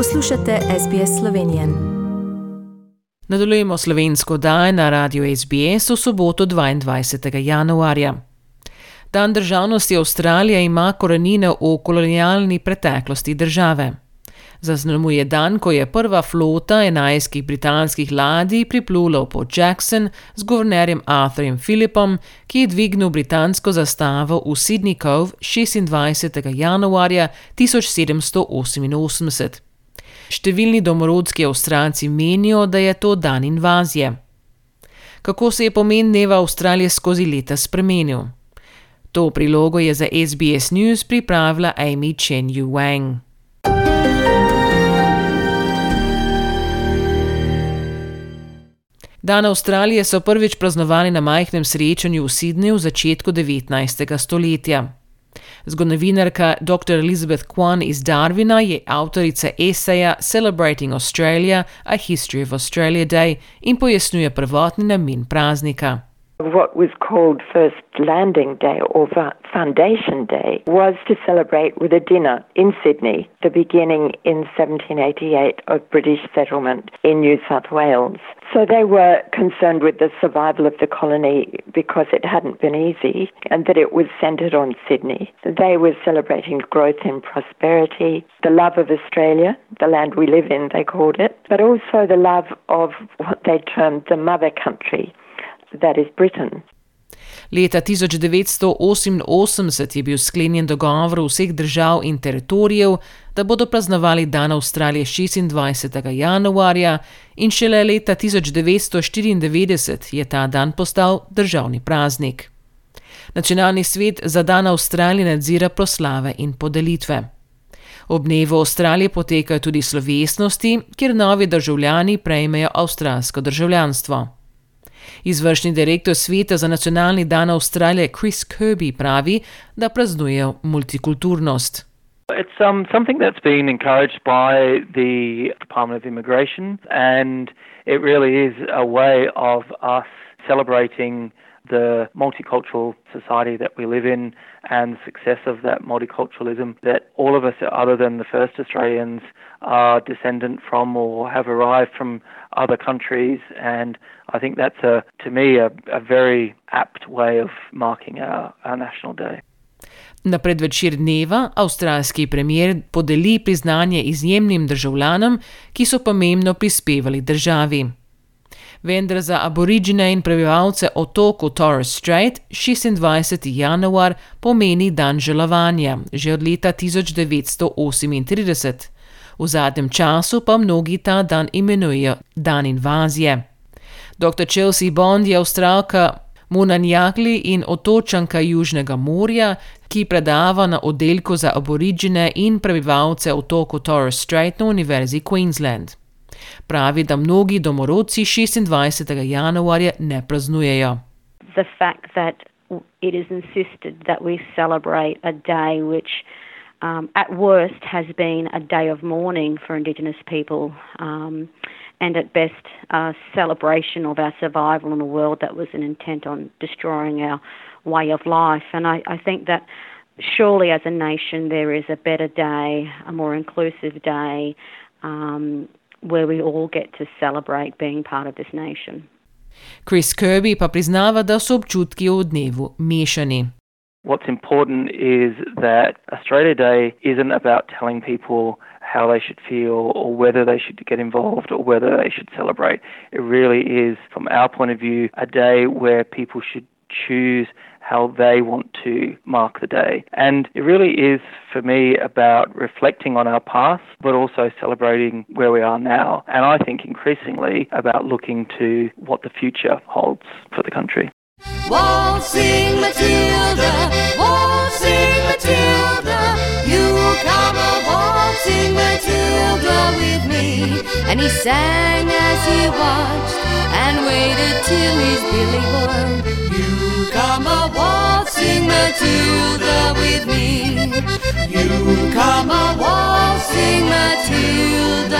Poslušate SBS Slovenijo. Nadaljujemo slovensko daj na radio SBS v soboto 22. januarja. Dan državnosti Avstralije ima korenine v kolonialni preteklosti države. Zaznamuje dan, ko je prva flota enajstih britanskih ladij priplula v Port Jackson z guvernerjem Arthurjem Philipom, ki je dvignil britansko zastavo v Sydney Cove 26. januarja 1788. Številni domorodski avstralci menijo, da je to dan invazije. Kako se je pomen dneva Avstralije skozi leta spremenil? To prilogo je za SBS News pripravila Amy Chen Yu Wang. Dan Avstralije so prvič praznovali na majhnem srečanju v Sydneyju v začetku 19. stoletja. Zgodovinarka dr. Elizabeth Kwan iz Darwina je avtorica eseja Celebrating Australia, a History of Australia Day in pojasnjuje prvotni namen praznika. What was called First Landing Day or Foundation Day was to celebrate with a dinner in Sydney, the beginning in 1788 of British settlement in New South Wales. So they were concerned with the survival of the colony because it hadn't been easy and that it was centred on Sydney. They were celebrating growth and prosperity, the love of Australia, the land we live in, they called it, but also the love of what they termed the mother country, that is Britain. Leta 1988 je bil sklenjen dogovor vseh držav in teritorijev, da bodo praznovali dan Avstralije 26. januarja, in šele leta 1994 je ta dan postal državni praznik. Nacionalni svet za dan Avstralije nadzira proslave in podelitve. Ob dnevu Avstralije potekajo tudi slovesnosti, kjer novi državljani prejmejo avstralsko državljanstvo. Izvršni direktor Sveta za nacionalni dan Avstralije Chris Kirby pravi, da praznujejo multikulturnost. It's um, something that's been encouraged by the Department of Immigration, and it really is a way of us celebrating the multicultural society that we live in and the success of that multiculturalism that all of us, other than the first Australians, are descendant from or have arrived from other countries. And I think that's, a, to me, a, a very apt way of marking our, our national day. Na predvečer dneva avstralski premier podeli priznanje izjemnim državljanom, ki so pomembno prispevali državi. vendar za aborižine in prebivalce otoku Torres Strait 26. januar pomeni dan žalovanja, že od leta 1938. V zadnjem času pa mnogi ta dan imenujejo dan invazije. Dr. Chelsea Bond je avstralka Munanjagli in otočanka Južnega morja, ki predava na oddelku za aborižine in prebivalce otoku Torres Strait na Univerzi Queensland. Pravi, da mnogi domorodci 26. januarja ne praznujejo. The fact that it is insisted that we celebrate a day which um, at worst has been a day of mourning for Indigenous people um, and at best a celebration of our survival in a world that was an intent on destroying our way of life. And I, I think that surely as a nation there is a better day, a more inclusive day, um, where we all get to celebrate being part of this nation. Chris Kirby pa priznava, da so občutki v dnevu mešani. What's important is that Australia Day isn't about telling people how they should feel or whether they should get involved or whether they should celebrate. It really is, from our point of view, a day where people should choose how they want to mark the day. And it really is, for me, about reflecting on our past, but also celebrating where we are now. And I think increasingly about looking to what the future holds for the country. Oh, waltzing Matilda, oh, waltzing Matilda, you come a waltzing oh, Matilda with me. And he sang as he watched and waited till his billy boiled. come a waltzing Matilda with me. You come a waltzing Matilda